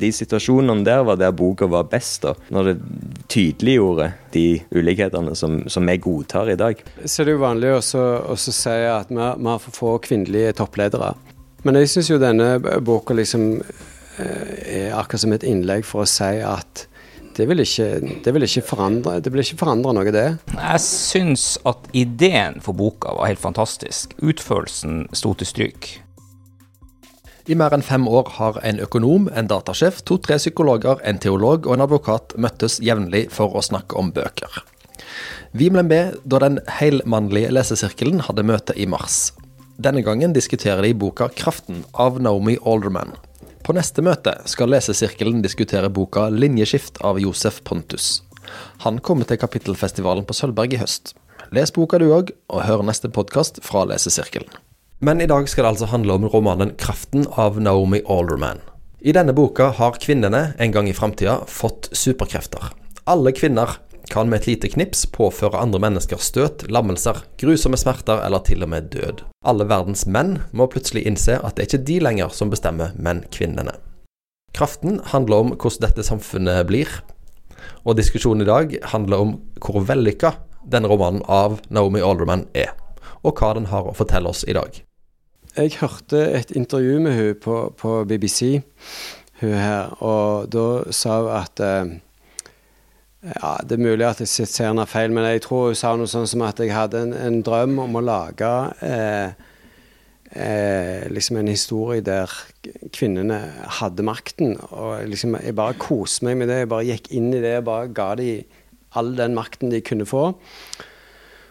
De situasjonene der var der boka var best, da, når det tydeliggjorde de ulikhetene som, som vi godtar i dag. Så det er jo vanlig å si at vi, vi har for få kvinnelige toppledere. Men jeg syns jo denne boka liksom eh, er akkurat som et innlegg for å si at det vil ikke, det vil ikke, forandre, det vil ikke forandre noe, det. Jeg syns at ideen for boka var helt fantastisk. Utførelsen sto til stryk. I mer enn fem år har en økonom, en datasjef, to-tre psykologer, en teolog og en advokat møttes jevnlig for å snakke om bøker. Vi ble med da den helmannlige lesesirkelen hadde møte i mars. Denne gangen diskuterer de boka 'Kraften' av Naomi Alderman. På neste møte skal lesesirkelen diskutere boka 'Linjeskift' av Josef Pontus. Han kommer til kapittelfestivalen på Sølvberg i høst. Les boka du òg, og hør neste podkast fra lesesirkelen. Men i dag skal det altså handle om romanen 'Kraften' av Naomi Alderman. I denne boka har kvinnene en gang i framtida fått superkrefter. Alle kvinner kan med et lite knips påføre andre mennesker støt, lammelser, grusomme smerter eller til og med død. Alle verdens menn må plutselig innse at det er ikke de lenger som bestemmer, men kvinnene. Kraften handler om hvordan dette samfunnet blir, og diskusjonen i dag handler om hvor vellykka denne romanen av Naomi Alderman er, og hva den har å fortelle oss i dag. Jeg hørte et intervju med hun på, på BBC, hun her, og da sa hun at eh, ja, Det er mulig at jeg ser henne feil, men jeg tror hun sa noe sånn som at jeg hadde en, en drøm om å lage eh, eh, liksom en historie der kvinnene hadde makten. Og liksom, jeg bare koste meg med det. Jeg bare gikk inn i det og bare ga dem all den makten de kunne få.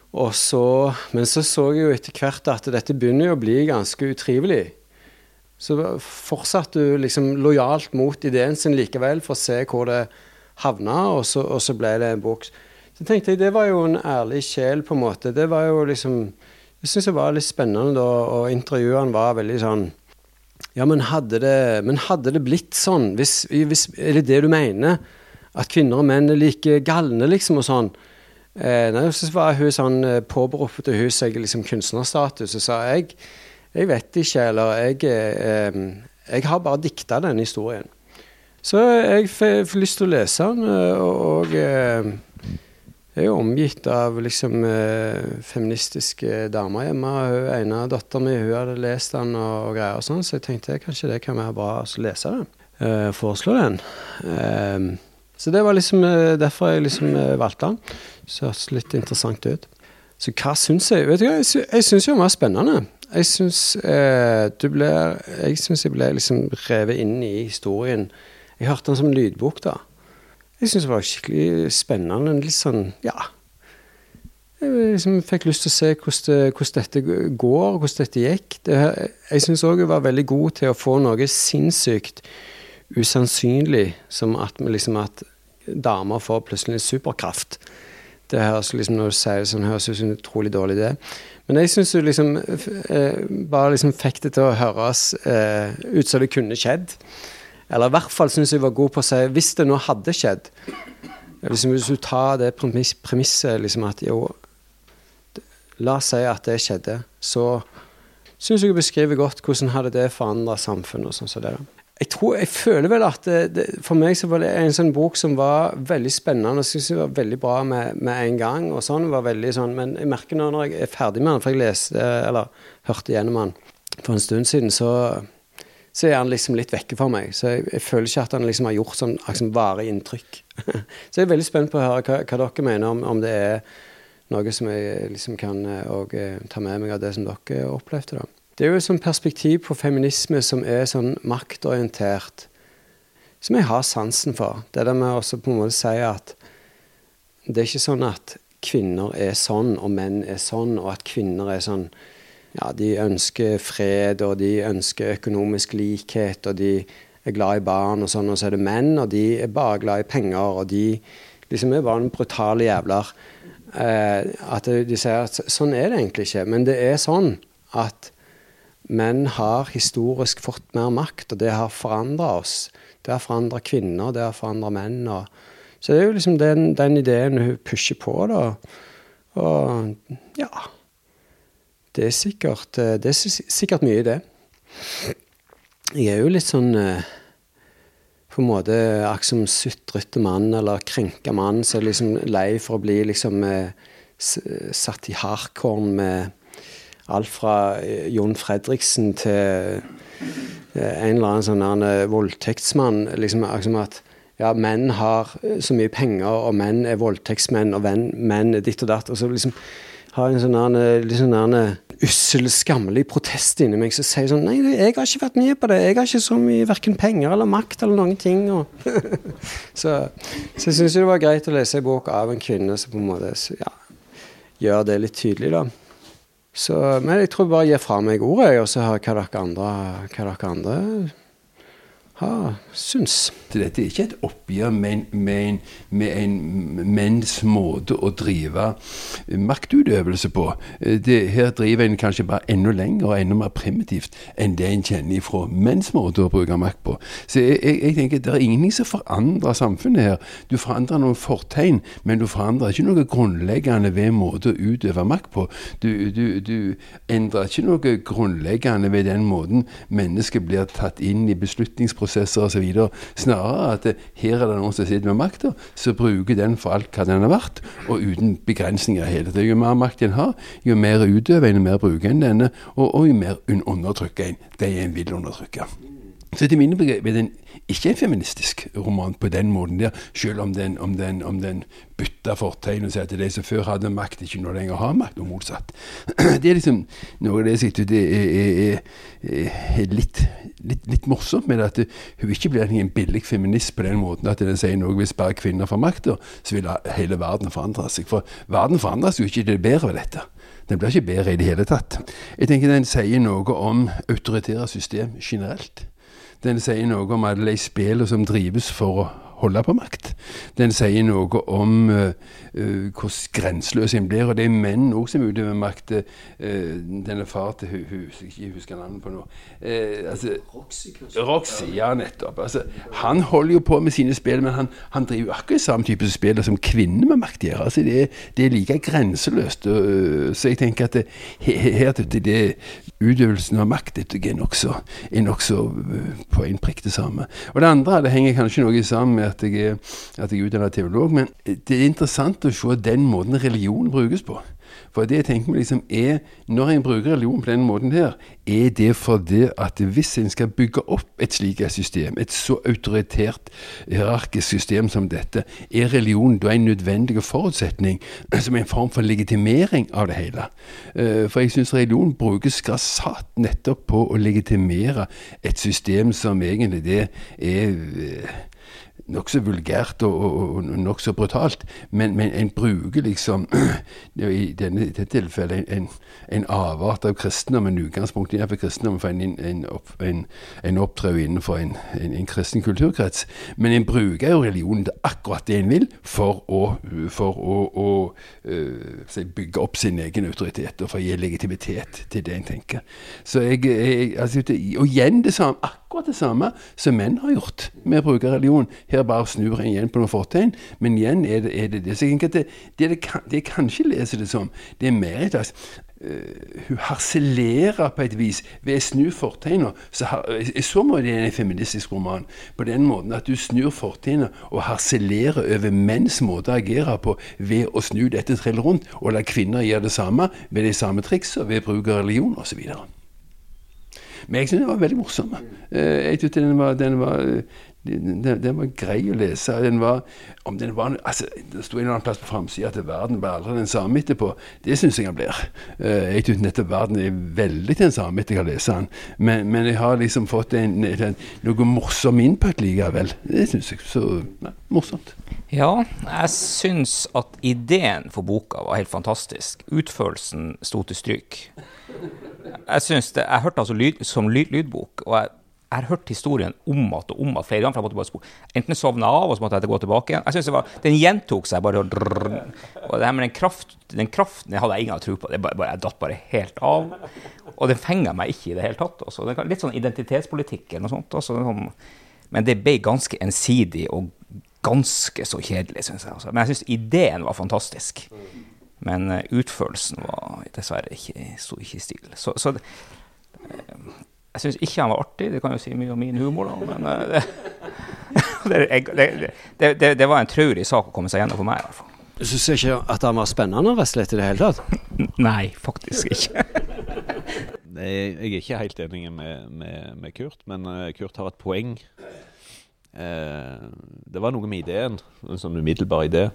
Så, men så så jeg jo etter hvert at dette begynner jo å bli ganske utrivelig. Så fortsatte du liksom lojalt mot ideen sin likevel, for å se hvor det havna, og så, og så, ble det en bok. Så tenkte jeg det var jo en ærlig sjel, på en måte. Det var jo liksom Jeg syns det var litt spennende da, og intervjuene var veldig sånn Ja, men hadde det, men hadde det blitt sånn? Hvis, hvis, er det det du mener? At kvinner og menn er like galne, liksom, og sånn? Eh, nei, så var hun sånn eh, påberopte hun seg liksom kunstnerstatus og sa jeg, jeg vet ikke, eller jeg, eh, jeg har bare dikta denne historien. Så jeg får lyst til å lese den, eh, og eh, jeg er jo omgitt av liksom eh, feministiske damer hjemme. Hun ene dattera mi hadde lest den og, greier og sånn, så jeg tenkte kanskje det kan være bra å lese den. Uh, foreslå den. Uh, så det var liksom derfor jeg liksom valgte den. Så hørtes litt interessant ut. Så hva syns jeg? Vet du hva, jeg, jeg syns jo den var spennende. Jeg syns eh, du ble Jeg syns jeg ble liksom revet inn i historien jeg hørte den som lydbok, da. Jeg syns det var skikkelig spennende. Litt sånn, ja Jeg liksom fikk lyst til å se hvordan, det, hvordan dette går, hvordan dette gikk. Det, jeg syns òg jeg var veldig god til å få noe sinnssykt usannsynlig, som at, liksom at damer får plutselig en superkraft. Det høres liksom, Når du sier det sånn, høres ut som en utrolig dårlig idé. Men jeg syns du liksom eh, bare liksom fikk det til å høres eh, ut som det kunne skjedd. Eller i hvert fall syns jeg var god på å si hvis det nå hadde skjedd liksom, Hvis du tar det premiss, premisset liksom at jo La oss si at det skjedde, så syns jeg beskriver godt hvordan hadde det forandra samfunnet. og sånn som det. Jeg tror, jeg føler vel at det, det, For meg så var det en sånn bok som var veldig spennende. og synes jeg var veldig bra med, med en gang. og sånn, var veldig sånn, Men jeg merker nå når jeg er ferdig med den, for jeg leste, eller hørte gjennom den for en stund siden, så så er han liksom litt vekke for meg. Så jeg, jeg føler ikke at han liksom har gjort sånn liksom, varig inntrykk. så jeg er veldig spent på å høre hva, hva dere mener, om, om, det er noe som jeg liksom kan eh, og, uh, ta med meg av det som dere opplevde. da. Det er jo et sånt perspektiv på feminisme som er sånn maktorientert, som jeg har sansen for. Det der med å på en måte si at det er ikke sånn at kvinner er sånn, og menn er sånn, og at kvinner er sånn ja, de ønsker fred, og de ønsker økonomisk likhet, og de er glad i barn, og sånn, og så er det menn, og de er bare glad i penger, og de liksom er bare en brutale jævler. Eh, at de sier at sånn er det egentlig ikke, men det er sånn at menn har historisk fått mer makt, og det har forandra oss. Det har forandra kvinner, det har forandra menn. Og, så det er jo liksom den, den ideen hun pusher på, da. Og ja det er sikkert, eh, det er sikkert mye i det. Jeg er jo litt sånn eh, på en måte akkurat som sutrete mann eller krenka mann som er liksom lei for å bli liksom eh, satt i hardkorn med alt fra eh, Jon Fredriksen til eh, en eller annen sånn voldtektsmann. liksom at ja, menn har så mye penger, og menn er voldtektsmenn, og menn er ditt og datt. Og så liksom har en sånn litt sånn ussel, skammelig protest inni meg som sier sånn Nei, jeg har ikke vært med på det. Jeg har ikke så mye verken penger eller makt eller noen ting. så, så jeg syns det var greit å lese en bok av en kvinne som på en måte ja, gjør det litt tydelig, da. Så, men jeg tror bare gir fra meg ordet, og så har hva dere andre, hva dere andre ha, syns. Dette er ikke et oppgjør med en, menns måte å drive maktutøvelse på. Det, her driver en kanskje bare enda lenger og enda mer primitivt enn det en kjenner ifra menns måte å bruke makt på. Så jeg, jeg, jeg tenker Det er ingenting som forandrer samfunnet her. Du forandrer noen fortegn, men du forandrer ikke noe grunnleggende ved måte å utøve makt på. Du, du, du endrer ikke noe grunnleggende ved den måten mennesket blir tatt inn i beslutningsprosessen prosesser osv. Snarere at her er det noen som sitter med makta, så bruker den for alt hva den har vært, og uten begrensninger hele tiden. Jo mer makt en har, jo mer utøver en, jo mer bruker en denne, og, og jo mer undertrykker en det en vil undertrykke. Så til mine begrep er den ikke en feministisk roman på den måten der, selv om den, om den, om den bytter fortegn og sier at de som før hadde makt, ikke nå lenger har makt, og motsatt. Det er liksom noe av det jeg synes det er, er, er litt, litt, litt, morsomt med at hun ikke blir en billig feminist på den måten at den sier noe hvis bare kvinner får makta, så vil hele verden forandre seg. For verden forandres jo ikke til det bedre ved dette. Den blir ikke bedre i det hele tatt. Jeg tenker den sier noe om autoritære system generelt. Den sier noe om alle de spillene som drives for å holde på makt. Den sier noe om uh, uh, hvordan grenseløs en blir. Og det er menn òg som utøver makt. Uh, denne far til hun, hun ikke husker navnet på nå. Altså, Roxy, Roxy, ja, nettopp. Altså, han holder jo på med sine spill, men han, han driver akkurat samme type spill som kvinner med makt gjør. Altså, det, det, er like grenseløst. så jeg tenker at det, her til det utøvelsen av makt er nokså nok på en prikk det samme. Og det andre det henger kanskje noe sammen med at jeg, at er utdannet teolog, men det er interessant å se den måten religion brukes på. For det jeg tenker meg liksom er, Når en bruker religion på den måten her, er det fordi at hvis en skal bygge opp et slikt system, et så autoritært, hierarkisk system som dette, er religion da en nødvendig forutsetning som en form for legitimering av det hele. Eh, for jeg syns religion brukes grassat nettopp på å legitimere et system som egentlig det er eh, nokså vulgært og, og, og nokså brutalt, men, men, en bruker liksom I denne, dette tilfellet en, en avart av kristendommen, utgangspunkt innenfor kristendommen, for en, en, en, en opptrer innenfor en, en, kristen kulturkrets. Men en bruker jo religionen til akkurat det en vil, for å, for å, å uh, bygge opp sin egen autoritet, og for å gi legitimitet til det en tenker. Så jeg, jeg altså, Og igjen det samme akkurat det samme som menn har gjort med å bruke religion. Her bare snur en igjen på noen fortegn, men igjen er det er det. det. Så jeg tenker at det, det, det, det jeg kanskje leser det som, det er mer et slags Uh, hun harselerer på et vis ved å snu fortegna. Så, så må det en feministisk roman. På den måten at du snur fortegna og harselerer over menns måte å agere på ved å snu dette trillet rundt, og la kvinner gjøre det samme ved de samme triksene ved bruk av religion osv. Men jeg syns den var veldig morsom. Eh, jeg den var, den var den, var grei å lese. Den var, om den var, altså, Det sto en eller annen plass på framsida at verden ble aldri den samme etterpå. Det syns jeg han blir. Eh, jeg syns nettopp verden er veldig den samme etter jeg har lest den. Men, men, jeg har liksom fått en, en, noe morsom input likevel. Det syns jeg. Så nei, morsomt. Ja, jeg syns at ideen for boka var helt fantastisk. Utførelsen sto til stryk. Jeg synes det, jeg hørte altså lyd, som lyd, lydbok, og jeg, jeg har hørt historien om at og om at flere ganger. for jeg måtte bare Enten sovne av, og så måtte jeg gå tilbake igjen. Jeg synes det var, Den gjentok seg bare. Drrr, og det her med den, kraft, den kraften jeg hadde jeg ingen tro på. Det bare, jeg datt bare helt av. Og den fenga meg ikke i det hele tatt. Også. Det litt sånn identitetspolitikk eller noe sånt. Også, sånn, men det ble ganske ensidig og ganske så kjedelig, syns jeg. Også. Men jeg syns ideen var fantastisk. Men uh, utførelsen var dessverre ikke, sto ikke i stil. Så, så uh, jeg syns ikke han var artig. Det kan jo si mye om min humor, da, men uh, det, det, det, det var en traurig sak å komme seg gjennom for meg, i hvert fall. Du syns ikke at han var spennende å wrestle i det hele tatt? Nei, faktisk ikke. Nei, jeg er ikke helt enig med, med, med Kurt, men eh, Kurt har et poeng. Eh, det var noe med ideen, en sånn umiddelbar idé,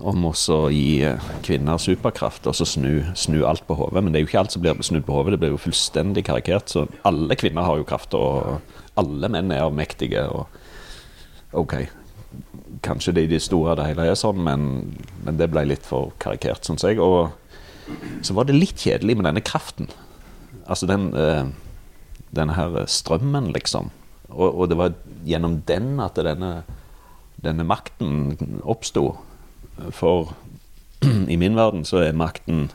om å gi eh, kvinner superkraft og så snu, snu alt på hodet. Men det er jo ikke alt som blir snudd på hodet, det blir jo fullstendig karikert. Så alle kvinner har jo kraft, og alle menn er avmektige. Og OK, kanskje det i det store det hele er sånn, men, men det ble litt for karikert, syns jeg. Og så var det litt kjedelig med denne kraften. Altså den, eh, denne her strømmen, liksom. Og, og, det var gjennom den at denne, denne makten oppsto. For i min verden så er makten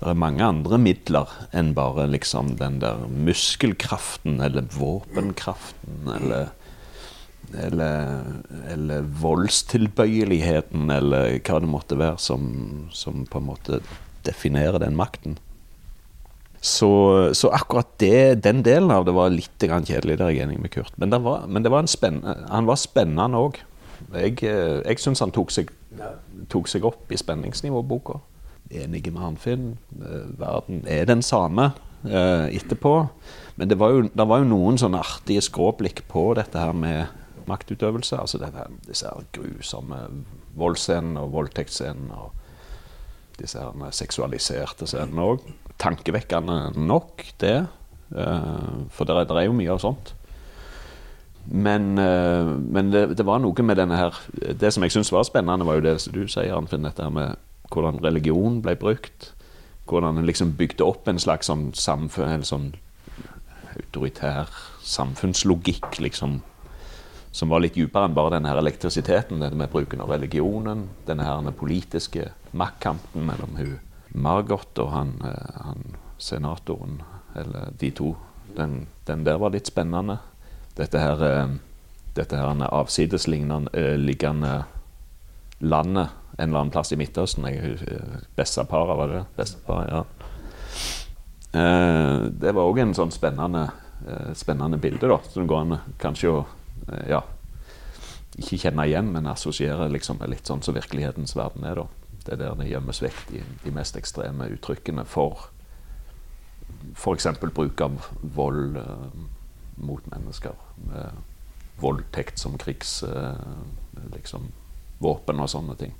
Det er mange andre midler enn bare liksom den der muskelkraften eller våpenkraften eller eller, eller voldstilbøyeligheten, eller hva det måtte være, som, som på en måte definerer den makten. Så, så akkurat det, den delen av det var litt kjedelig, der jeg er enig med Kurt. Men, var, men var han var spennende òg. Jeg, jeg syns han tok seg, tok seg, opp i spenningsnivåboka. Enig med Arnfinn. Verden er den samme eh, etterpå. Men det var, jo, det var jo noen sånne artige skråblikk på dette her med maktutøvelse. Altså dette, disse her grusomme voldsscenene og voldtektsscenene. og disse her seksualiserte scenene òg. Tankevekkende nok, det. For det er, det er, jo mye av sånt. Men, uh, men det, det, var noe med denne her Det som jeg syns var spennende, var jo det du sier, Arnfinn, dette med hvordan religion ble brukt. Hvordan en liksom bygde opp en slags sånn samfunn, sånn autoritær samfunnslogikk, liksom som var litt dypere enn bare denne her elektrisiteten, dette med bruken av religionen, denne her politiske maktkampen mellom hun Margot og han, eh, han, senatoren, eller de to. Den, den, der var litt spennende. Dette her, eh, dette her avsidesliggende eh, landet en eller annen plass i Midtøsten. Bessapara, var det Bessapara, ja. Det var òg en sånn spennende, spennende bilde, da. som går an kanskje å Eh, ja, ikke kjenne igjen, men assosiere liksom litt sånn som virkelighetens verden er. da. Det er der det gjemmes vekk de, de mest ekstreme uttrykkene for f.eks. bruk av vold eh, mot mennesker. Med voldtekt som krigsvåpen eh, liksom, og sånne ting.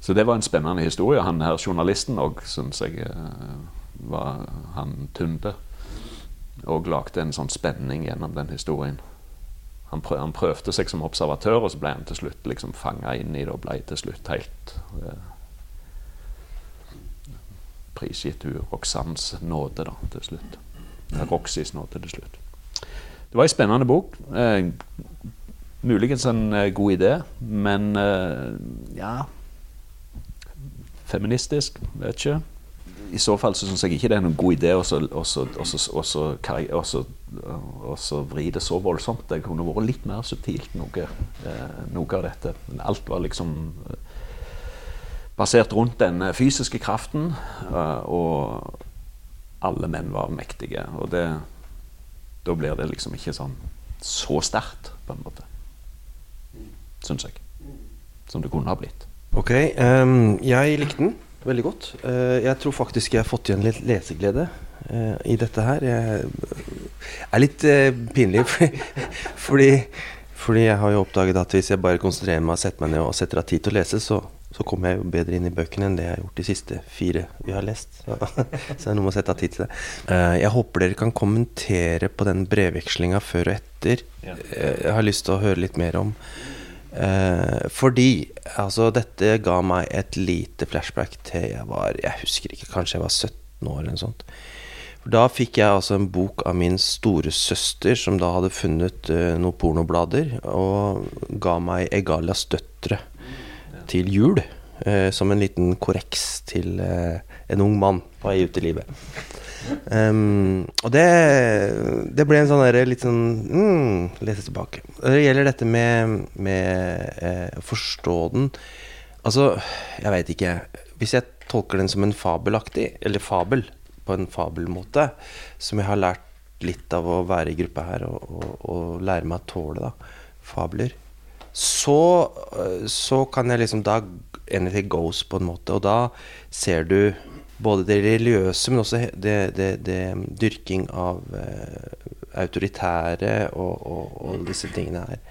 Så det var en spennende historie. Han her journalisten òg syns jeg eh, var han Tunde. Og lagde en sånn spenning gjennom den historien han, prøv, han, prøvde seg som observatør, og så ble han til slutt liksom fanga inn i det og ble til slutt helt eh, prisgitt Roxannes nåde da, til slutt. Roxys nå til slutt. Det var ei spennende bok. Eh, muligens en eh, god idé, men eh, ja Feministisk, vet ikke i så fall så syns jeg ikke det er noen god idé å vri det så voldsomt. Det kunne vært litt mer subtilt, noe, eh, noe av dette. Men alt var liksom eh, basert rundt den fysiske kraften, og alle menn var mektige. Og det, da blir det liksom ikke sånn så sterkt, på en måte. Syns jeg. Som det kunne ha blitt. Ok, um, jeg likte den veldig godt. Uh, jeg tror faktisk jeg har fått igjen litt leseglede eh, i dette her. Jeg er litt eh, pinlig, fordi, fordi, jeg har jo oppdaget at hvis jeg bare konsentrerer meg og setter meg ned og setter av tid til å lese, så, så kommer jeg jo bedre inn i bøkene enn det jeg har gjort de siste fire vi har lest. Så, så det er noe med å sette av tid til det. Jeg håper dere kan kommentere på den brevvekslinga før og etter. Jeg har lyst til å høre litt mer om Eh, fordi altså, dette ga meg et lite flashback til jeg var Jeg husker ikke, kanskje jeg var 17 år eller noe sånt. Da fikk jeg altså en bok av min storesøster, som da hadde funnet noen pornoblader, og ga meg Egalias døtre til jul. Uh, som en liten korreks til uh, en ung mann på vei ut i livet. Um, og det, det, ble en sånn der, litt sånn mm, Lese tilbake. Det gjelder dette med, med eh, forstå den Altså, jeg veit ikke. Hvis jeg tolker den som en fabelaktig, eller fabel, på en fabelmåte, som jeg har lært litt av å være i gruppa her og, og, og lære meg å tåle da, fabler, så, øh, så kan jeg liksom da anything goes, på en måte. Og da ser du både det religiøse, men også det, det, det dyrking av eh, autoritære og, og, og disse tingene her.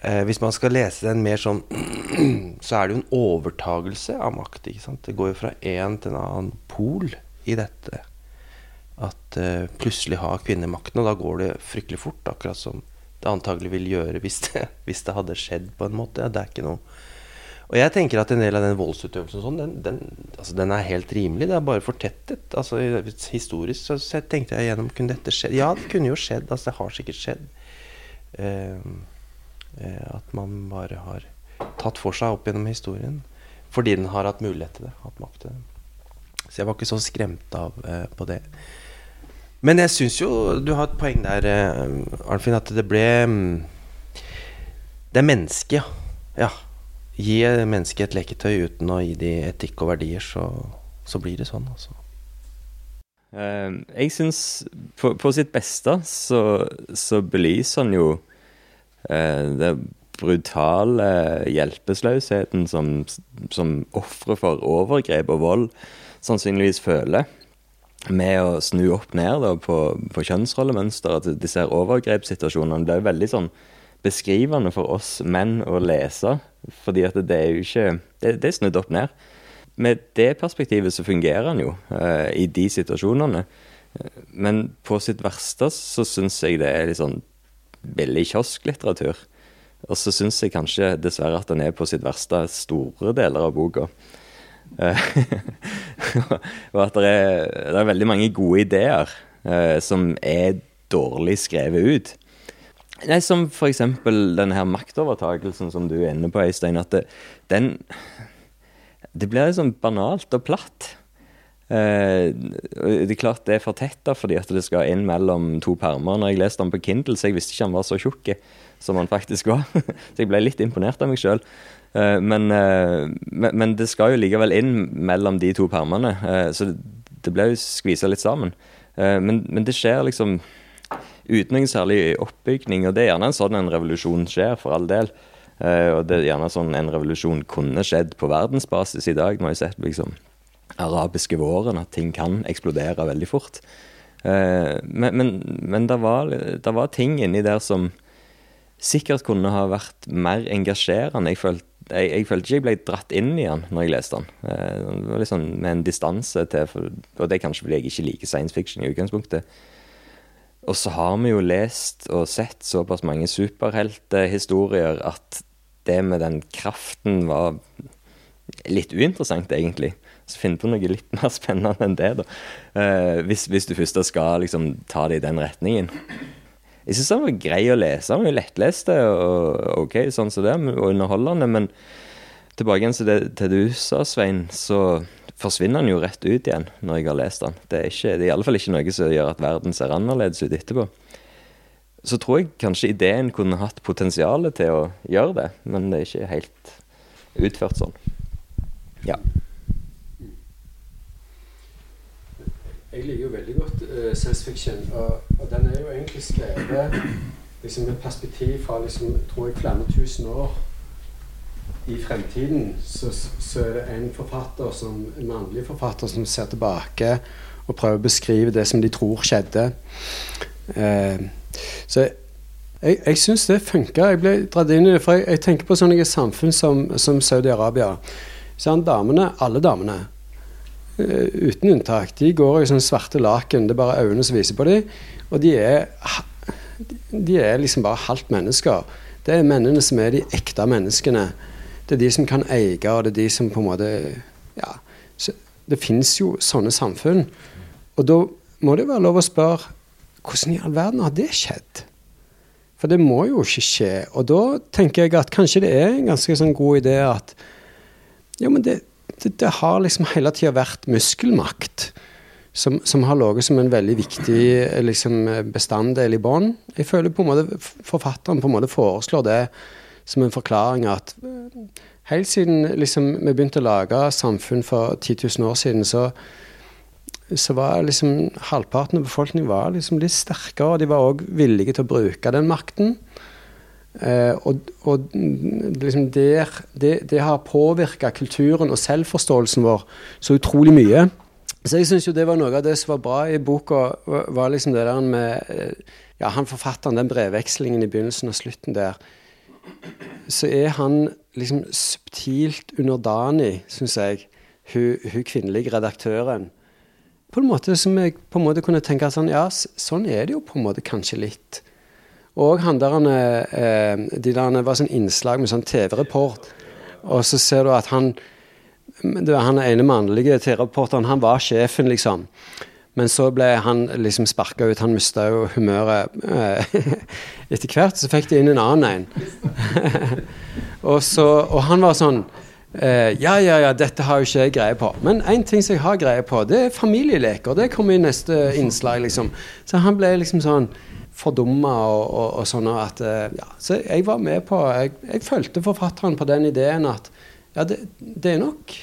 Eh, hvis man skal lese den mer sånn, så er det jo en overtagelse av makt. ikke sant? Det går jo fra en til en annen pol i dette. At eh, plutselig har kvinner makten, og da går det fryktelig fort. Akkurat som det antagelig vil gjøre hvis det, hvis det hadde skjedd, på en måte. Det er ikke noe Og jeg tenker at en del av den voldsutøvelsen sånn, den, den, altså, den er helt rimelig. Det er bare fortettet. Altså, historisk så tenkte jeg gjennom Kunne dette skjedd? Ja, det kunne jo skjedd. Altså, det har sikkert skjedd. Eh, eh, at man bare har tatt for seg opp gjennom historien. Fordi den har hatt mulighet til det. Hatt makt til det. Så jeg var ikke så skremt av eh, på det. Men jeg syns jo du har et poeng der, eh, Arnfinn, at det ble mm, Det er mennesket, ja. ja. Gi mennesket et leketøy uten å gi de etikk og verdier, så, så blir det sånn, altså. Eh, jeg syns på, på sitt beste så, så belyser han jo eh, det brutale hjelpeløsheten som, som ofre for overgrep og vold sannsynligvis føler. Med å snu opp ned da, på, på kjønnsrollemønster. At disse her overgrepssituasjonene blir veldig sånn beskrivende for oss menn å lese. Fordi at det er jo ikke Det, det er snudd opp ned. Med det perspektivet så fungerer han jo uh, i de situasjonene. Men på sitt verste så syns jeg det er litt sånn billig kiosklitteratur. Og så syns jeg kanskje dessverre at han er på sitt verste store deler av boka. Og at det er, det er veldig mange gode ideer eh, som er dårlig skrevet ut. Nei, Som for eksempel denne her maktovertagelsen som du er inne på, Øystein. At det, den Det blir liksom banalt og platt. Eh, det er klart det er fortetta fordi at det skal inn mellom to permer. Når jeg leste den på Kindle, så jeg visste ikke han var så tjukk som han faktisk var. så jeg ble litt imponert av meg sjøl. Eh, men, eh, men, men det skal jo likevel inn mellom de to permene, eh, så det, ble jo skvisa litt sammen. Men, men det skjer liksom uten noen særlig oppbygning, og det er gjerne en sånn en revolusjon skjer, for all del. Og det er gjerne sånn en revolusjon kunne skjedd på verdensbasis i dag. Nå har jeg sett liksom arabiske våren, at ting kan eksplodere veldig fort. Men men, men det, var, det var ting inni der som sikkert kunne ha vært mer engasjerende. Jeg følte, jeg, jeg følte ikke jeg ble dratt inn i den når jeg leste den. Eh, det var litt sånn med en distanse til for, Og det er kanskje fordi jeg ikke liker science fiction i utgangspunktet. Og så har vi jo lest og sett såpass mange superhelthistorier at det med den kraften var litt uinteressant, egentlig. Så finn på noe litt mer spennende enn det, da. Eh, hvis, hvis du først skal liksom ta det i den retningen. Jeg syns den var grei å lese. Den var jo lettlest og ok, sånn som det, og underholdende. Men tilbake igjen til det, til det du sa, Svein, så forsvinner den jo rett ut igjen når jeg har lest den. Det er, ikke, det er iallfall ikke noe som gjør at verden ser annerledes ut etterpå. Så tror jeg kanskje ideen kunne hatt potensial til å gjøre det, men det er ikke helt utført sånn. Ja. Jeg liker jo veldig godt uh, science fiction, og, og den er jo egentlig skrevet liksom med perspektiv fra liksom, tror jeg flere tusen år i fremtiden. Så, så er det en forfatter som, en mannlig forfatter som ser tilbake og prøver å beskrive det som de tror skjedde. Uh, så jeg, jeg syns det funka. Jeg ble dratt inn i det, for jeg, jeg tenker på sånne samfunn som, som Saudi-Arabia. Sånn, damene, alle damene, uten unntak, de går i sånne svarte laken. Det er bare øynene som viser på dem. Og de er, de er liksom bare halvt mennesker. Det er mennene som er de ekte menneskene. Det er de som kan eie, og det er de som på en måte Ja. Det fins jo sånne samfunn. Og da må det være lov å spørre hvordan i all verden har det skjedd? For det må jo ikke skje. Og da tenker jeg at kanskje det er en ganske sånn god idé at ja, men det, det, det har liksom hele tida vært muskelmakt som, som har ligget som en veldig viktig eh, liksom, bestanddel i bånn. Jeg føler på en måte forfatteren på en måte foreslår det som en forklaring at eh, helt siden liksom, vi begynte å lage samfunn for 10 000 år siden, så så var liksom halvparten av befolkningen var liksom litt sterkere, og de var òg villige til å bruke den makten. Eh, og og liksom der, det, det har påvirka kulturen og selvforståelsen vår så utrolig mye. Så jeg syns jo det var noe av det som var bra i boka, var- liksom det der med eh, Ja, han forfatteren, den brevvekslingen i begynnelsen og slutten der. Så er han liksom subtilt underdanig, syns jeg, hun, hun kvinnelige redaktøren. På en måte som jeg på en måte kunne tenke sånn Ja, sånn er det jo på en måte kanskje litt. Og han der han, eh, de der, var sånn innslag med sånn TV-report, og så ser du at han det var Han ene mannlige TV-reporteren, han var sjefen, liksom. Men så ble han liksom sparka ut. Han mista jo humøret eh, etter hvert. Så fikk de inn en annen en. og, så, og han var sånn eh, Ja, ja, ja, dette har jo ikke jeg greie på. Men én ting som jeg har greie på, det er familieleker. Det kommer i neste innslag, liksom. Så han ble liksom sånn fordumma og, og, og sånn at eh, Ja, så jeg var med på Jeg, jeg fulgte forfatteren på den ideen at ja, det, det er nok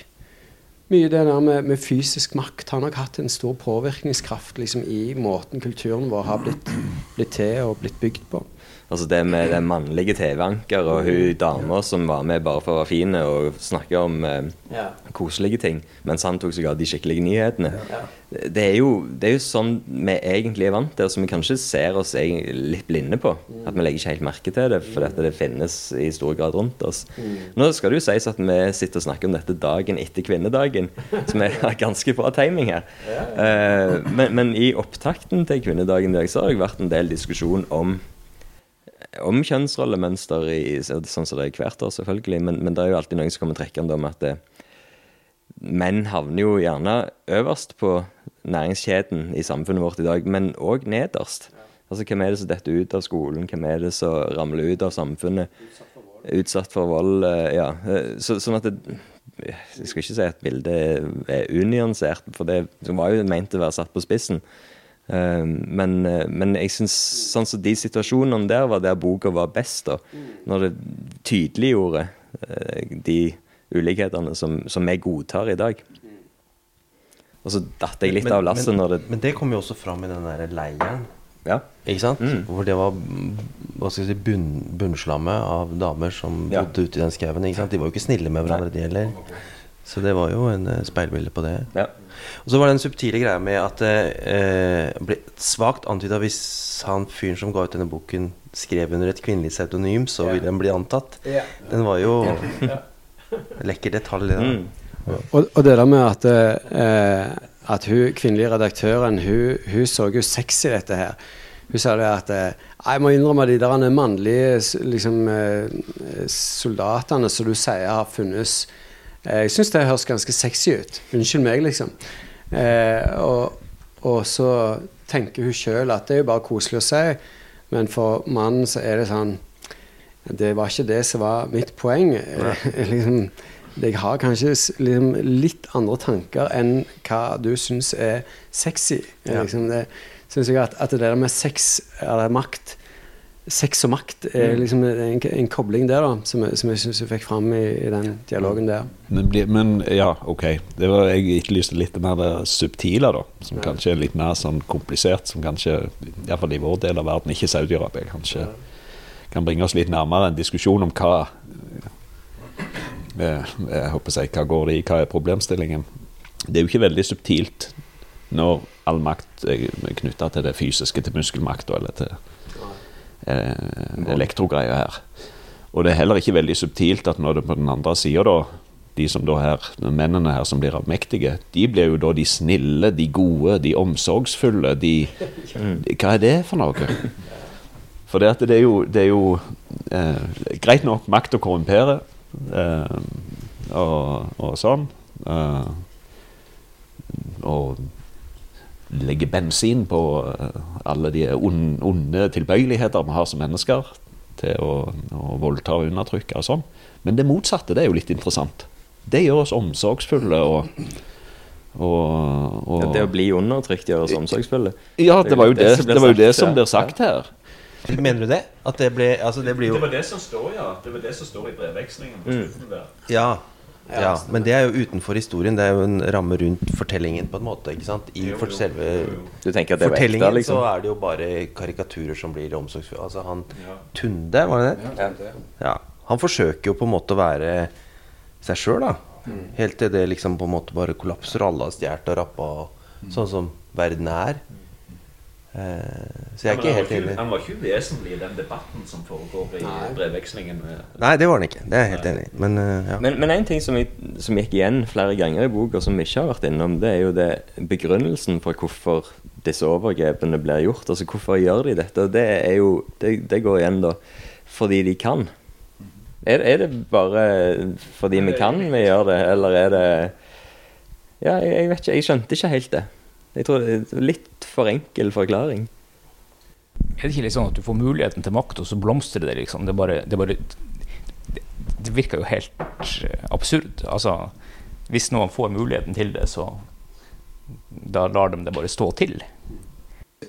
mye det der med, med fysisk makt har nok hatt en stor påvirkningskraft liksom, i måten kulturen vår har blitt, blitt til og blitt bygd på. Altså det med den mannlige TV-anker og hun dama som var med bare for å være fin og snakke om eh, Ja. koselige ting, mens han tok seg av de skikkelige nyhetene. Det, er jo, det er jo sånn vi egentlig er vant til, og som vi kanskje ser oss litt blinde på. At vi legger ikke helt merke til det, for dette det finnes i stor grad rundt oss. Nå skal det jo sies at vi sitter og snakker om dette dagen etter kvinnedagen, som er ganske bra timing her. Eh, men, men i opptakten til kvinnedagen i dag så har det vært en del diskusjon om om kjønnsrollemønster, i, sånn som det er hvert år, selvfølgelig. Men, men det er jo alltid noen som kommer trekkende om at det, menn havner jo gjerne øverst på næringskjeden i samfunnet vårt i dag, men òg nederst. Altså, Hvem er det som detter ut av skolen? Hvem er det som ramler ut av samfunnet? Utsatt for vold. eh, ja. Eh, Så, sånn at det, Jeg skal ikke si at bildet er unyansert, for det var jo ment å være satt på spissen. Eh, men, eh, men jeg syns sånn som de situasjonene der var der boka var best, da. Når det tydeliggjorde eh, de ulikhetene som, som jeg godtar i dag. Og så datt jeg litt Men- av lasset men, når det Men det kom jo også fram i den der leiren. Ja. Ikke sant? Mm. Hvor det var mm, hva skal jeg si, bunn, bunnslammet av damer som Ja. bodde ute i den skauen. De var jo ikke snille med hverandre, de heller. Så det var jo en eh, speilbilde på det. ja. Og så var det den subtile greia med at det eh, ble svakt antyda hvis han fyren som ga ut denne boken, skrev under et kvinnelig pseudonym, så ville den bli antatt. Den var jo lekker detalj. det da. Mm. Og, og det der med at, eh, at hun kvinnelige redaktøren hun, hun så jo sexy dette her. Hun sa det at eh, Jeg må innrømme de der mannlige liksom, eh, soldatene som du sier har funnes Jeg syns det høres ganske sexy ut. Unnskyld meg, liksom. Eh, og, og så tenker hun sjøl at det er jo bare koselig å si, men for mannen så er det sånn det var ikke det som var mitt poeng. Eh, liksom, jeg har kanskje liksom, litt andre tanker enn hva du syns er sexy. Eh, Ja. Liksom, det synes jeg at, at det der med sex eller makt Sex og makt er liksom en, en kobling der, da, som, jeg- som jeg syns jeg fikk fram i, i den dialogen der. Men, men ja, OK. Det var, jeg etterlyste litt mer det subtile, da. Som kanskje er litt mer sånn komplisert. Som kanskje, iallfall i vår del av verden, ikke Saudi-Arabia, kanskje kan bringe oss litt nærmere en diskusjon om hva eh, jeg håper si, Hva går det i, hva er problemstillingen? Det er jo ikke veldig subtilt når all makt er knytta til det fysiske, til muskelmakt eller til eh, elektrogreier her. Og det er heller ikke veldig subtilt at når det på den andre sida, da de som da her, mennene her som blir avmektige, de blir jo da de snille, de gode, de omsorgsfulle, de, de Hva er det for noe? For det, at det er jo, det er jo eh, greit nok makt å korrumpere eh, og, og sånn. Eh, og legge bensin på eh, alle de onde, tilbøyeligheter vi har som mennesker til å, å voldta og undertrykke og sånn. Men det motsatte det er jo litt interessant. Det gjør oss omsorgsfulle og, og, og Ja, Det å bli undertrykt gjør oss omsorgsfulle. Ja, det var jo det, det, var jo det som blir sagt her. Mener du det? At det ble Altså, det blir jo det som står, ja. Det var det som står i brevvekslingen på slutten der. Ja. Ja, men det er jo utenfor historien. Det er jo en ramme rundt fortellingen, på en måte. ikke sant? I for selve Du tenker at det var ekte, fortellingen liksom? så er det jo bare karikaturer som blir omsorgsfulle. Altså han Tunde, var det det? Ja. Han forsøker jo på en måte å være seg sjøl, da. Helt til det liksom på en måte bare kollapser, og alle har stjålet og rappa, sånn som verden er. Eh, så jeg er ikke helt enig. Han var ikke uvesentlig i den debatten som foregår i brevvekslingen. Nei, det var han ikke. Det er jeg helt enig i. Men eh, ja. Men, men en ting som, jeg, som gikk igjen flere ganger i boka, som vi ikke har vært innom, det er jo det begrunnelsen for hvorfor disse overgrepene blir gjort. Altså hvorfor gjør de dette? Og det er jo Det, det går igjen, da. Fordi de kan. Er, er det bare fordi vi kan vi gjør det, eller er det Ja, jeg, jeg vet ikke. Jeg skjønte ikke helt det. Jeg tror det er Litt for enkel forklaring. Er det ikke litt sånn at du får muligheten til makt, og så blomstrer det, liksom? Det, bare, det, bare, det, det virker jo helt eh, absurd. Altså, hvis noen får muligheten til det, så da lar de det bare stå til.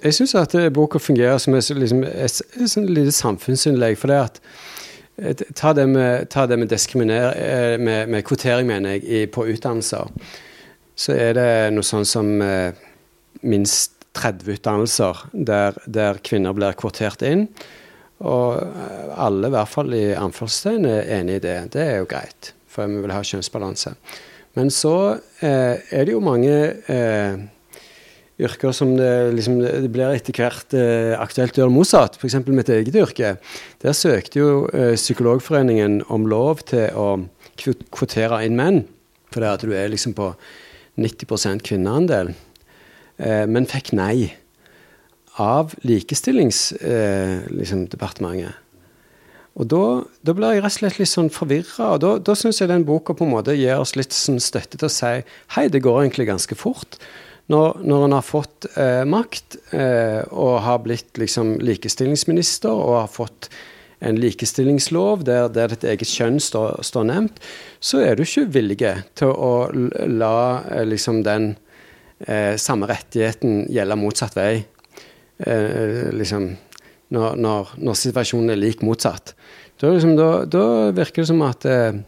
Jeg syns at eh, boka fungerer som et, liksom, et, et et lite samfunnsinnlegg. For det at Ta det med, ta det med eh, Med, med kvotering, mener jeg, i, på utdannelser. Så er det noe sånn som eh, minst 30 utdannelser der, der kvinner blir kvotert inn. Og eh, alle, i hvert fall i anførselstegn, er enig i det. Det er jo greit, for vi vil ha kjønnsbalanse. Men så eh, er det jo mange eh, yrker som det, liksom, det blir etter hvert eh, aktuelt å gjøre motsatt. F.eks. mitt eget yrke. Der søkte jo eh, Psykologforeningen om lov til å kvotere inn menn. For det at du er liksom på 90% kvinneandel. Eh, men fikk nei av Likestillingsdepartementet. Eh, liksom, og da, da blir jeg rett og slett litt sånn forvirra. Og da, da syns jeg den boka på en måte gir oss litt sånn støtte til å si hei, det går egentlig ganske fort. Når, når en har fått eh, makt eh, og har blitt liksom likestillingsminister og har fått en likestillingslov der, der ditt eget kjønn står, står nevnt, så er du ikke villig til å la eh, liksom den eh, samme rettigheten gjelde motsatt vei. Eh, liksom, når, når, når situasjonen er lik motsatt. Da, liksom, da, da virker det som at eh,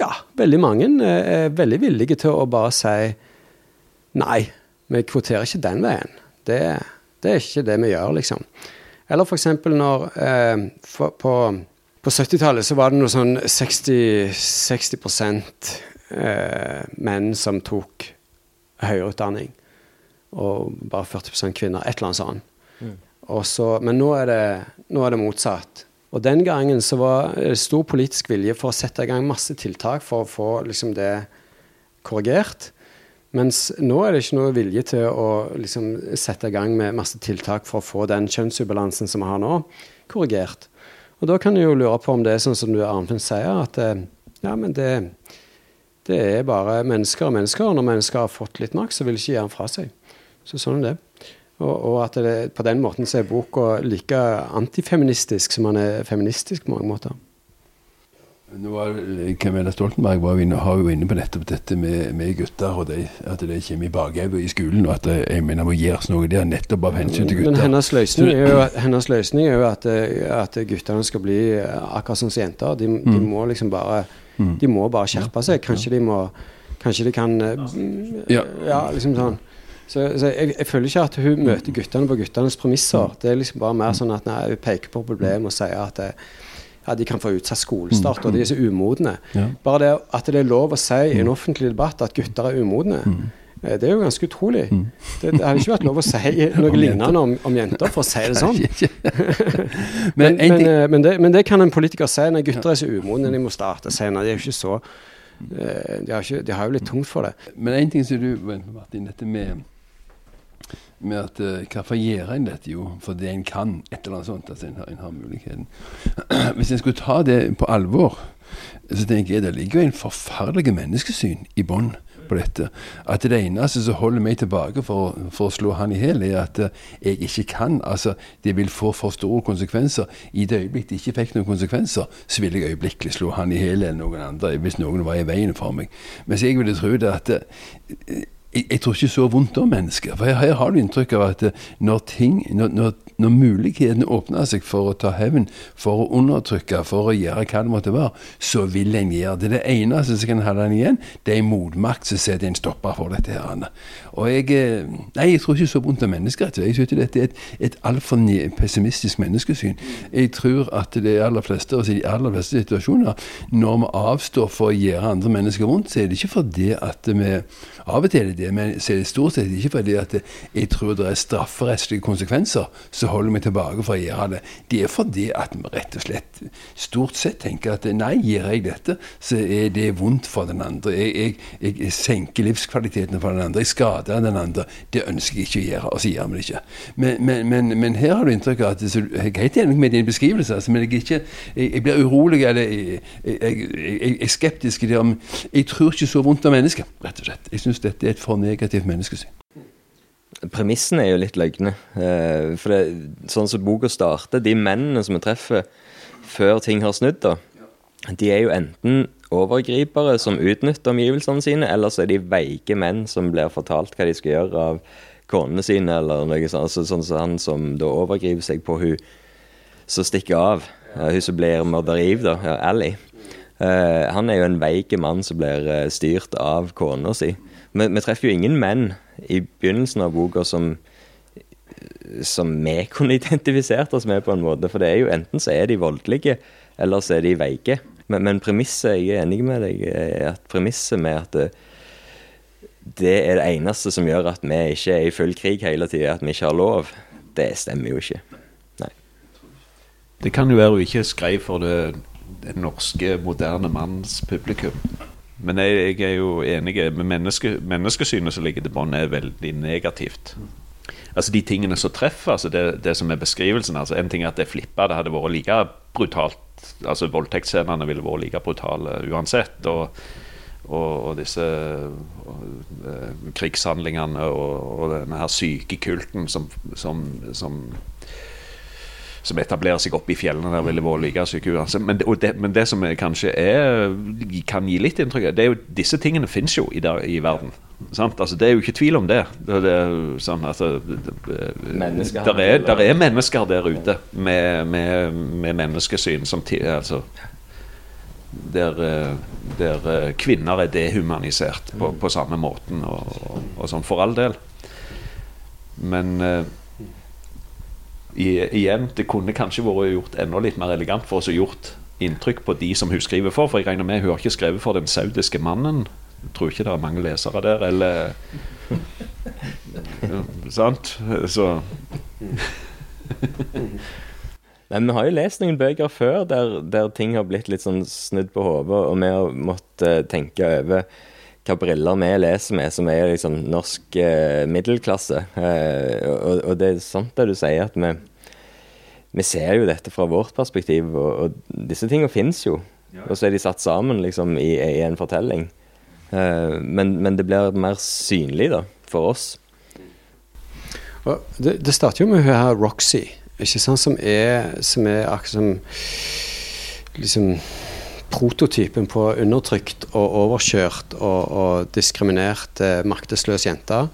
ja, veldig mange eh, er veldig villige til å bare si nei, vi kvoterer ikke den veien. Det, det er ikke det vi gjør, liksom. Eller f.eks. når eh, for, på, på 70-tallet så var det noe sånn 60, 60 eh, menn som tok høyere utdanning, og bare 40 kvinner. Et eller annet sånt. Og så, men nå er, det, nå er det motsatt. Og den gangen så var det stor politisk vilje for å sette i gang masse tiltak for å få liksom det korrigert. Mens nå er det ikke noe vilje til å liksom, sette i gang med masse tiltak for å få den kjønnsubalansen som vi har nå, korrigert. Og da kan du jo lure på om det er sånn som du Arnfinn sier, at eh, ja, men det, det er bare mennesker og mennesker. Når mennesker har fått litt makt, så vil de ikke gi den fra seg. Så sånn er det. Og, og at det, på den måten så er boka like antifeministisk som den er feministisk på mange måter. Nå var Camilla Stoltenberg var jo inne, har jo inne på nettopp dette med, med gutter, og det, at det kommer i bakhodet i skolen. og at det, jeg mener må gjøres noe der nettopp av hensyn til gutter. Men hennes løsning er jo, hennes løsning er jo at, at guttene skal bli akkurat som jenter. De, de Mm. må liksom bare De må bare skjerpe seg. Kanskje de må Kanskje de kan eh, Ja. ja liksom sånn. Så, så jeg, jeg føler ikke at hun møter guttene på guttenes premisser. Det er liksom bare mer sånn at nei, hun peker på problemet og sier at eh, ja, de kan få utsatt skolestart, og de er så umodne. Ja. Bare det at det er lov å si i en offentlig debatt at gutter er umodne, Mm. det er jo ganske utrolig. Det, det hadde ikke vært lov å si noe lignende om, om jenter, for å si det sånn. Men Men, eh, men, det, men det kan en politiker si. Når gutter er så umodne, de må starte senere. De er jo ikke så eh, de har, ikke, de har jo litt tungt for det. Men en ting som du Martin, dette med med at Hvorfor gjør en dette? Jo, fordi en kan. Et eller annet sånt. Altså en har, en har muligheten. Hvis en skulle ta det på alvor, så tenker jeg det ligger jo en forferdelig menneskesyn i bånn på dette. At det eneste som holder meg tilbake for, for å slå han i hjel, er at uh, jeg ikke kan. Altså, det vil få for store konsekvenser. I det øyeblikk det ikke fikk noen konsekvenser, så ville jeg øyeblikkelig slå han i hjel eller noen andre hvis noen var i veien for meg. Mens jeg ville tro det at uh, jeg, tror ikke så vondt om mennesker. For her, har du inntrykk av at eh, når ting, når, når, når mulighetene åpner seg for å ta hevn, for å undertrykke, for å gjøre hva det måtte være, så vil en gjøre det. Det eneste som kan holde en igjen, det er motmakt som setter en stopper for dette. her. Og jeg, eh, nei, jeg tror ikke så vondt om mennesker. Jeg synes dette er et, et altfor pessimistisk menneskesyn. Jeg tror at det aller fleste, i de aller fleste situasjoner, når vi avstår for å gjøre andre mennesker vondt, så er det ikke fordi at vi Av og til er det det, men så er det stort sett ikke fordi at jeg tror det er strafferettslige konsekvenser som holder meg tilbake for å gjøre det. Det er fordi at vi rett og slett stort sett tenker at nei, gjør jeg dette, så er det vondt for den andre. Jeg, jeg, jeg senker livskvaliteten for den andre. Jeg skader den andre. Det ønsker jeg ikke å gjøre, og så gjør vi det ikke. Men, men, men, men, her har du inntrykk av at Jeg er helt enig med din beskrivelse, altså, men jeg, ikke, jeg, blir urolig eller jeg, jeg, er skeptisk. Jeg tror ikke så vondt om mennesker, rett og slett. Jeg syns dette er et for negativt menneskesyn. Premissen er jo litt løgne. Eh, for det, sånn som boka starter, de mennene som vi treffer før ting har snudd, da, de er jo enten overgripere som utnytter omgivelsene sine, eller så er de veike menn som blir fortalt hva de skal gjøre av konene sine, eller noe sånt. Altså, sånn som han som da overgriper seg på hun som stikker av. Hun som blir morderiv, da. Ja, Ally. Uh, han er jo en veik mann som blir uh, styrt av kona si. Men vi treffer jo ingen menn i begynnelsen av boka som som vi kunne identifisert oss med, på en måte. For det er jo enten så er de voldelige, eller så er de veike. Men, men premisset, jeg er enig med deg, er at premisset med at det, det er det eneste som gjør at vi ikke er i full krig hele tida, at vi ikke har lov, det stemmer jo ikke. Nei. Det kan jo være hun ikke skrev for det, det norske, moderne manns publikum. Men jeg, jeg er jo enig menneske, menneskesynet som ligger til bånn, er veldig negativt altså de tingene som treffer, altså det, det, som er beskrivelsen altså En ting er at det flippa, det hadde vært like brutalt. altså Voldtektsscenene ville vært like brutale uansett. og og, og, disse og, uh, krigshandlingene og, og, denne her sykekulten som, som, som som etablerer seg oppe i fjellene der vært like syke. Men, det, men det som kanskje er, kan gi litt inntrykk det er jo disse tingene fins jo i, der, i verden. Altså, det er jo ikke tvil om det. det, det sånn at, der, er, der er mennesker der ute med, med, med menneskesyn som altså, der, der, kvinner er dehumanisert på, på samme måten, og, og, og, sånn, for all del. Men igjen, det kunne kanskje vært gjort enda litt mer elegant for oss å gjort inntrykk på de som hun skriver for. For jeg regner med hun har ikke skrevet for den saudiske mannen. Jeg tror ikke det er mange lesere der, eller Sant? Så Men vi har jo lest noen bøker før der, der ting har blitt litt sånn snudd på hodet, og vi har måttet tenke over hva briller vi leser med, som er liksom norsk eh, middelklasse. Eh, og, og, det er sant det du sier, at vi, vi ser jo dette fra vårt perspektiv, og, og disse tingene fins jo. Og så er de satt sammen liksom i, i en fortelling. Eh, men, men, det blir mer synlig da, for oss. Det, det starter jo med hun her Roxy, ikke sant, som er, som er akkurat som liksom prototypen på undertrykt og overkjørt og, og diskriminert eh, maktesløs jente.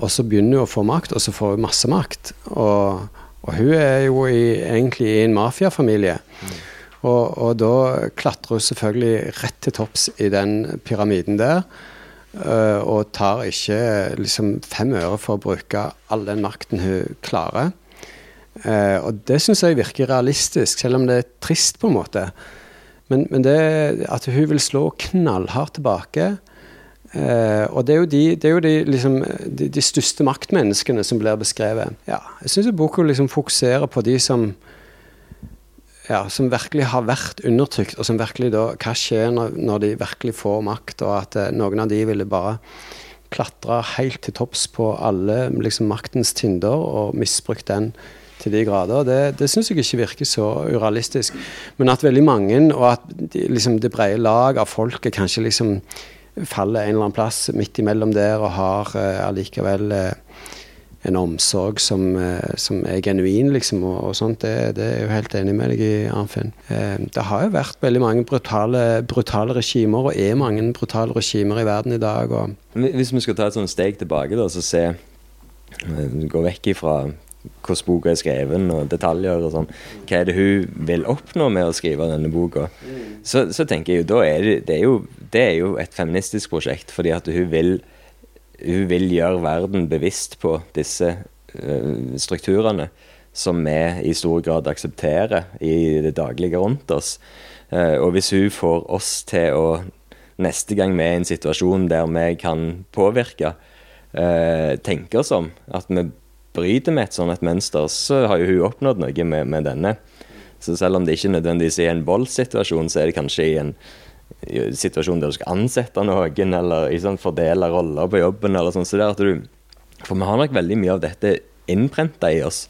Og så begynner hun å få makt, og så får hun masse makt. Og, og hun er jo i, egentlig i en mafiafamilie. Mm. Og, og, da klatrer hun selvfølgelig rett til topps i den pyramiden der. Uh, og tar ikke liksom fem øre for å bruke all den makten hun klarer. Uh, og det syns jeg virker realistisk, selv om det er trist, på en måte. Men, men det at hun vil slå knallhardt tilbake eh, Og det er jo de, er jo de, liksom, de, de, største maktmenneskene som blir beskrevet. Ja, jeg syns boka liksom fokuserer på de som ja, som virkelig har vært undertrykt, og som virkelig da Hva skjer når, når de virkelig får makt, og at eh, noen av de ville bare klatre helt til topps på alle liksom, maktens tinder og misbrukt den til de grader. Det, det syns jeg ikke virker så urealistisk. Men at veldig mange, og at de, liksom, det brede lag av folket kanskje liksom faller en eller annen plass midt imellom der og har uh, allikevel uh, en omsorg som, eh, som er genuin, liksom, og, og sånt. Det, det, er jeg jo helt enig med deg i, Arnfinn. Eh, det har jo vært veldig mange brutale, brutale, regimer, og er mange brutale regimer i verden i dag. Hvis vi skal ta et sånt steg tilbake, da, så se Gå vekk ifra hvordan boka er skrevet og detaljer og sånn. Hva er det hun vil oppnå med å skrive denne boka? Så, så tenker jeg jo da er det, det, er jo, det er jo et feministisk prosjekt, fordi at hun vil hun vil gjøre verden bevisst på disse uh, strukturene som vi i stor grad aksepterer i det daglige rundt oss. Uh, og hvis hun får oss til å neste gang vi er i en situasjon der vi kan påvirke, uh, tenke oss om at vi bryter med et sånt et mønster, så har jo hun oppnådd noe med, med denne. Så selv om det ikke nødvendigvis er en voldssituasjon, så er det kanskje i en situasjon der du skal ansette noen, eller liksom, fordele roller på jobben, eller sånn. Så det er at du For vi har nok veldig mye av dette innprenta i oss.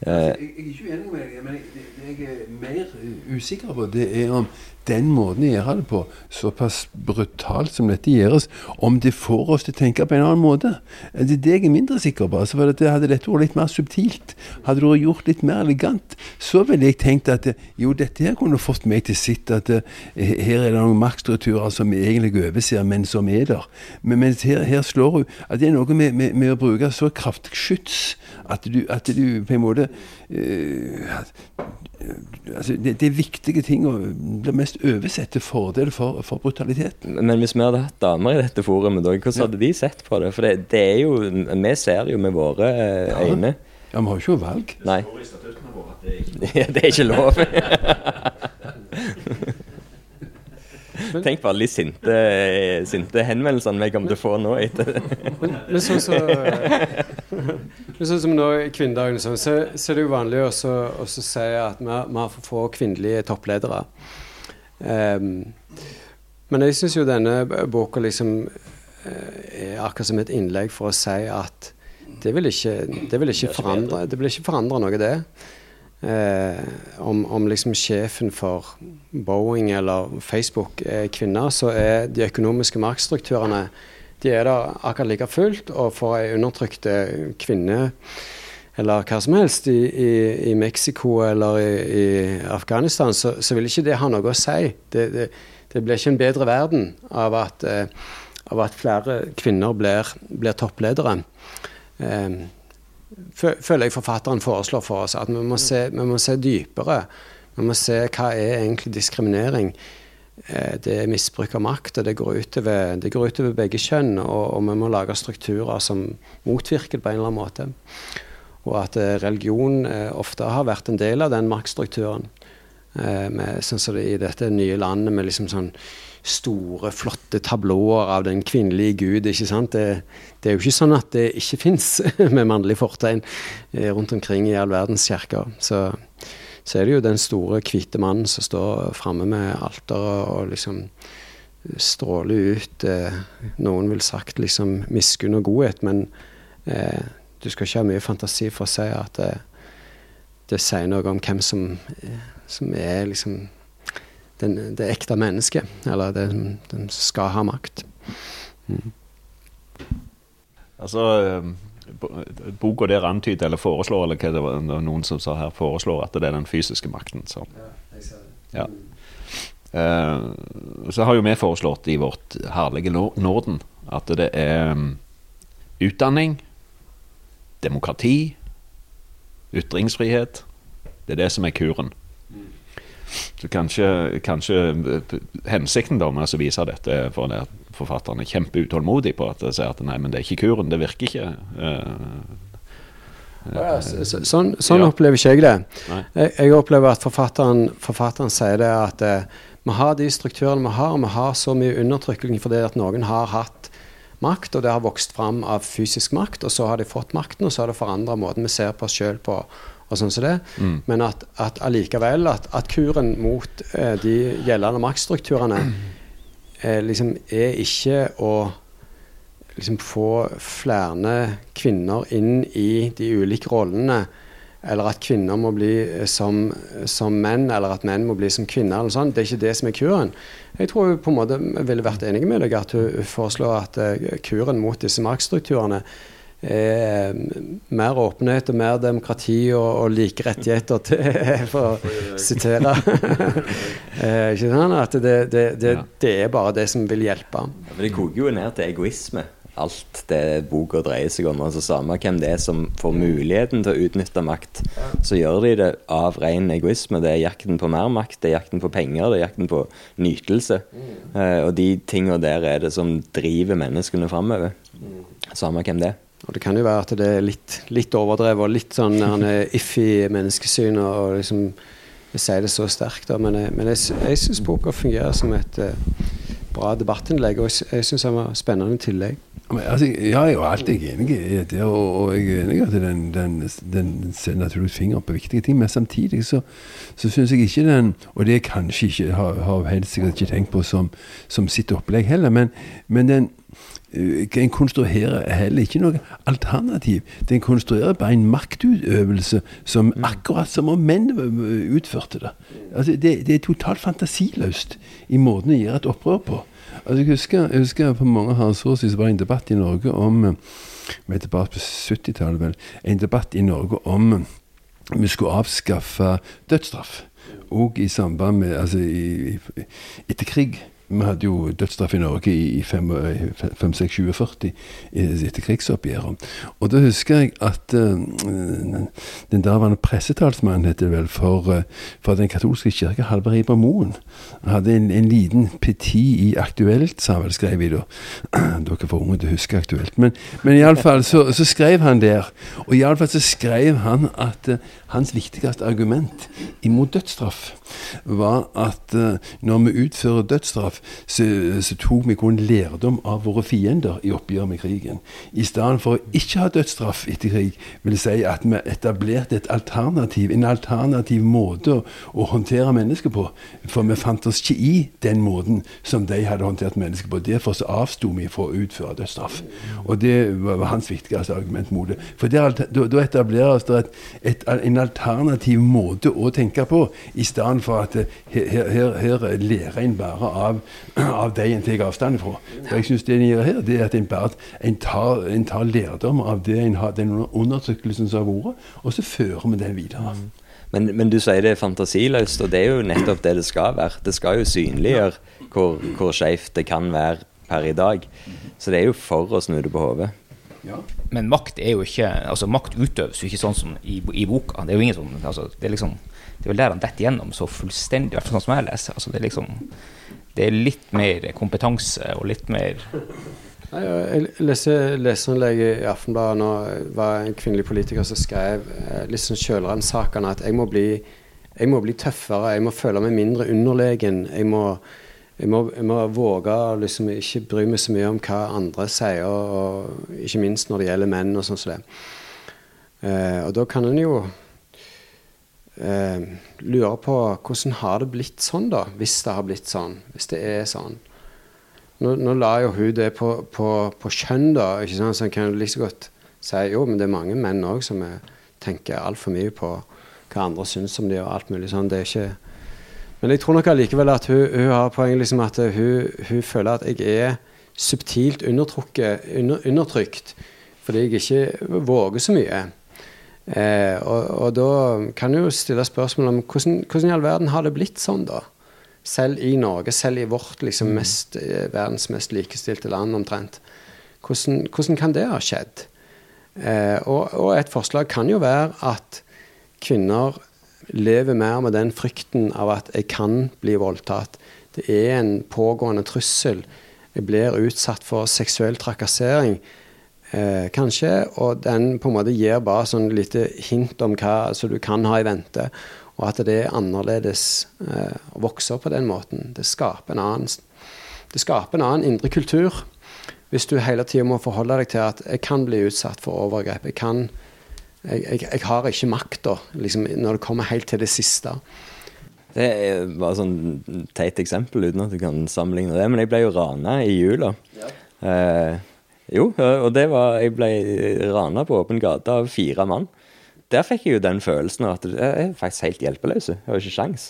Altså, jeg, jeg, er ikke uenig med deg, men det, det jeg er mer usikker på, det er om den måten jeg gjøre det på, såpass brutalt som dette gjøres, om det får oss til å tenke på en annen måte. Det er det jeg er mindre sikker på. Altså, for det, Hadde dette vært litt mer subtilt, hadde det vært gjort litt mer elegant, så ville jeg tenkt at jo, dette her kunne fått meg til sitt at eh, her er det noen maktstrukturer som vi egentlig overser, men som er der. Men mens her, her slår hun at det er noe med, med, med å bruke så kraftig skyts at du, at du på en måte uh, altså det, det, er viktige ting å bli mest oversett til fordel for, for, brutaliteten. Men hvis vi hadde hatt damer i dette forumet, hvordan hadde de sett på det? For det, det, er jo Vi ser jo med våre eh, ja. øyne. Ja, vi har jo ikke noe valg. Nei. Det er ikke lov. Tenk på alle de sinte, sinte henvendelsene vi kommer til å få nå etter men, men sånn så, sånn som nå i kvinnedagen, så, så, er det jo vanlig å si at vi, vi har for få kvinnelige toppledere. Um, men jeg syns jo denne boka liksom uh, er akkurat som et innlegg for å si at det vil ikke, det vil ikke forandre det vil ikke forandre noe, det. Eh, om, om, liksom sjefen for Boeing eller Facebook er kvinner, så er de økonomiske maktstrukturene de er der akkurat like fullt. Og for ei undertrykt kvinne eller hva som helst i, i, i Mexico eller i, i Afghanistan, så, så, vil ikke det ha noe å si. Det, det, det blir ikke en bedre verden av at, eh, av at flere kvinner blir, blir toppledere. Eh, føler jeg forfatteren foreslår for oss. At vi må se, vi må se dypere. Vi må se hva er egentlig diskriminering. Eh, det er misbruk av makt, og det går utover, det går utover begge kjønn. Og, og, vi må lage strukturer som motvirker det på en eller annen måte. Og at eh, religion eh, ofte har vært en del av den maktstrukturen. Sånn som det i dette nye landet med liksom sånn store, flotte tablåer av den kvinnelige gud. ikke sant? Det, det er jo ikke sånn at det ikke fins med mannlig fortegn eh, rundt omkring i all verdens kirker. Så, så, er det jo den store, hvite mannen som står framme med alteret og liksom stråler ut eh, Noen vil sagt liksom miskunn og godhet, men eh, du skal ikke ha mye fantasi for å si at eh, det sier noe om hvem som, eh, som er liksom den, det ekte mennesket, eller den, den skal ha makt. Mm. Altså eh, Boka der antyder eller foreslår, eller hva det var noen som sa her, foreslår at det er den fysiske makten. Så, ja. Uh, så har jo vi foreslått i vårt herlige Norden at det er um, utdanning, demokrati, ytringsfrihet. Det er det som er kuren. Så kanskje, kanskje eh, hensikten da med å vise dette for at forfatteren er kjempeutålmodig på at, at nei, men det er ikke kuren, det virker ikke. Uh, ja, så, sånn, sånn ja. opplever ikke jeg det. Jeg, jeg, opplever at forfatteren, forfatteren sier det at uh, vi har de strukturene vi har, vi har så mye undertrykking fordi at noen har hatt makt, og det har vokst fram av fysisk makt, og så har de fått makten, og så har det forandra måten vi ser på oss sjøl på og sånn som det. Mm. Men at, at allikevel at, at, kuren mot eh, de gjeldende maktstrukturene eh, liksom er ikke å liksom få flere kvinner inn i de ulike rollene. Eller at kvinner må bli eh, som, som, menn, eller at menn må bli som kvinner. eller sånn. Det er ikke det som er kuren. Jeg tror hun på en måte ville vært enig med deg at hun foreslår at uh, kuren mot disse maktstrukturene er mer åpenhet og mer demokrati og, og like rettigheter til For å sitere. Eh, ikke sant? At det, det, det, det er bare det som vil hjelpe. Ja, men det koker jo ned til egoisme. Alt det boka dreier seg om. altså Samme hvem det er som får muligheten til å utnytte makt, så gjør de det av ren egoisme. Det er jakten på mer makt, det er jakten på penger, det er jakten på nytelse. Eh, og de tinga der er det som driver menneskene framover. Samme hvem det er. Og det kan jo være at det er litt, litt overdrevet og litt sånn han er iffy menneskesyn og, liksom jeg sier det så sterkt. Da. Men, jeg, men jeg, jeg syns boka fungerer som et uh, bra debattinnlegg, og jeg, jeg syns den var spennende i tillegg. Men, altså, jeg er jo alltid enig i det, og, og jeg er enig i at den, den, den setter naturligvis fingeren på viktige ting. Men samtidig så, så syns jeg ikke den Og det kanskje ikke har, har helt sikkert ikke tenkt på som, som sitt opplegg heller, men, men den en konstruerer heller ikke noe alternativ. Den konstruerer bare en maktutøvelse som akkurat som om menn øh, utførte det. Altså, det. Det er totalt fantasiløst i måten å gjøre et opprør på. Altså, jeg, husker, jeg husker på mange herrens år siden Det var en debatt i Norge om eh, Vi er tilbake på 70-tallet, vel. En debatt i Norge om eh, vi skulle avskaffe dødsstraff. Og i samband med Altså i, i, etter krig. Vi hadde jo dødsstraff i Norge i, i 5-6-20-40 etter krigsoppgjøret. Og da husker jeg at uh, den daværende pressetalsmannen, heter det vel, for, uh, for den katolske kirke, Halvard Iber Moen, hadde en, en liten petit i Aktuelt, sa vel, skrev vi da. Dere er for unge til å huske Aktuelt. Men, men iallfall så, så skrev han der, og iallfall så skrev han at uh, hans viktigste argument imot dødsstraff var at eh, når vi utfører dødsstraff, så, så tok vi kun lærdom av våre fiender i oppgjør med krigen. I stedet for å ikke ha dødsstraff etter krig, vil si at vi etablerte et alternativ, en alternativ måte å, håndtere mennesker på. For vi fant oss ikke i den måten som de hadde håndtert mennesker på. Derfor så avsto vi fra å utføre dødsstraff. Og det var, hans viktigste argument mot det. For da etableres det et, et, en alternativ måte å tenke på, i stedet for at eh, her, her, her lærer en bare av, av de en tar avstand fra. For jeg synes det en gjør her, det er at en bare en tar, en tar lærdom av det en har, den undertrykkelsen som har vært, og så fører vi den videre. Men, men du sier det er fantasiløst, og det er jo nettopp det det skal være. Det skal jo synliggjøre hvor, hvor skeivt det kan være per i dag. Så det er jo for å snu det på hodet. Men makt er jo ikke Altså, makt utøves jo ikke sånn som i, i boka. Det er jo ingen sånn altså, Det er liksom Det er vel der han detter gjennom så fullstendig, i hvert fall sånn som jeg leser. Altså, det er liksom Det er litt mer kompetanse og litt mer Jeg leser leserinnlegget i Aftenbladet nå. Var en kvinnelig politiker som skrev eh, litt sånn selvransakende at jeg må, bli, jeg må bli tøffere, jeg må føle meg mindre underlegen. Jeg må, jeg må, jeg må våge å liksom ikke bry meg så mye om hva andre sier, og, ikke minst når det gjelder menn og sånn som det. Eh, og da kan en jo eh, lurer på hvordan har det blitt sånn, da? Hvis det har blitt sånn. Hvis det er sånn. Nå, nå la jo hun det på, på, på kjønn, da. ikke sant? Så en kan jo like så godt si jo, men det er mange menn òg som er, tenker altfor mye på hva andre syns om de og alt mulig sånn. Det er ikke Men jeg tror nok allikevel at hun, hun har poeng liksom at hun, hun føler at jeg er subtilt under, undertrykt fordi jeg ikke våger så mye. Eh, og, og da kan du jo stille spørsmål om hvordan, hvordan i all verden har det blitt sånn, da? Selv i Norge, selv i vårt liksom mest, eh, verdens mest likestilte land omtrent. Hvordan, hvordan kan det ha skjedd? Eh, og, og et forslag kan jo være at kvinner lever mer med den frykten av at jeg kan bli voldtatt. Det er en pågående trussel. Jeg blir utsatt for seksuell trakassering. Eh, kanskje, og den på en måte gir bare sånn lite hint om hva så du kan ha i vente. Og at det er annerledes eh, å vokse opp på den måten. Det skaper en annen, det skaper en annen indre kultur. Hvis du hele tida må forholde deg til at jeg kan bli utsatt for overgrep. Jeg, kan, jeg, jeg, jeg har ikke makta liksom, når det kommer helt til det siste. Det er bare sånn teit eksempel, uten at du kan sammenligne det. Men jeg ble jo rana i jula. Eh, jo, og det var Jeg ble rana på åpen gate av fire mann. Der fikk jeg jo den følelsen at jeg er faktisk helt hjelpeløs. Jeg har ikke sjans.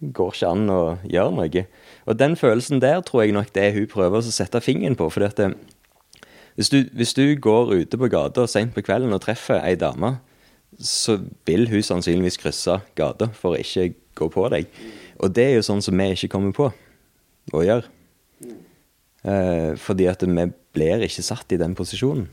Går ikke an å gjøre noe. Og den følelsen der tror jeg nok det er hun prøver å sette fingeren på. fordi at det, Hvis du, hvis du går ute på gata seint på kvelden og treffer ei dame, så vil hun sannsynligvis krysse gata for å ikke gå på deg. Og det er jo sånn som vi ikke kommer på å gjøre. Eh, fordi at vi blir ikke satt i den posisjonen.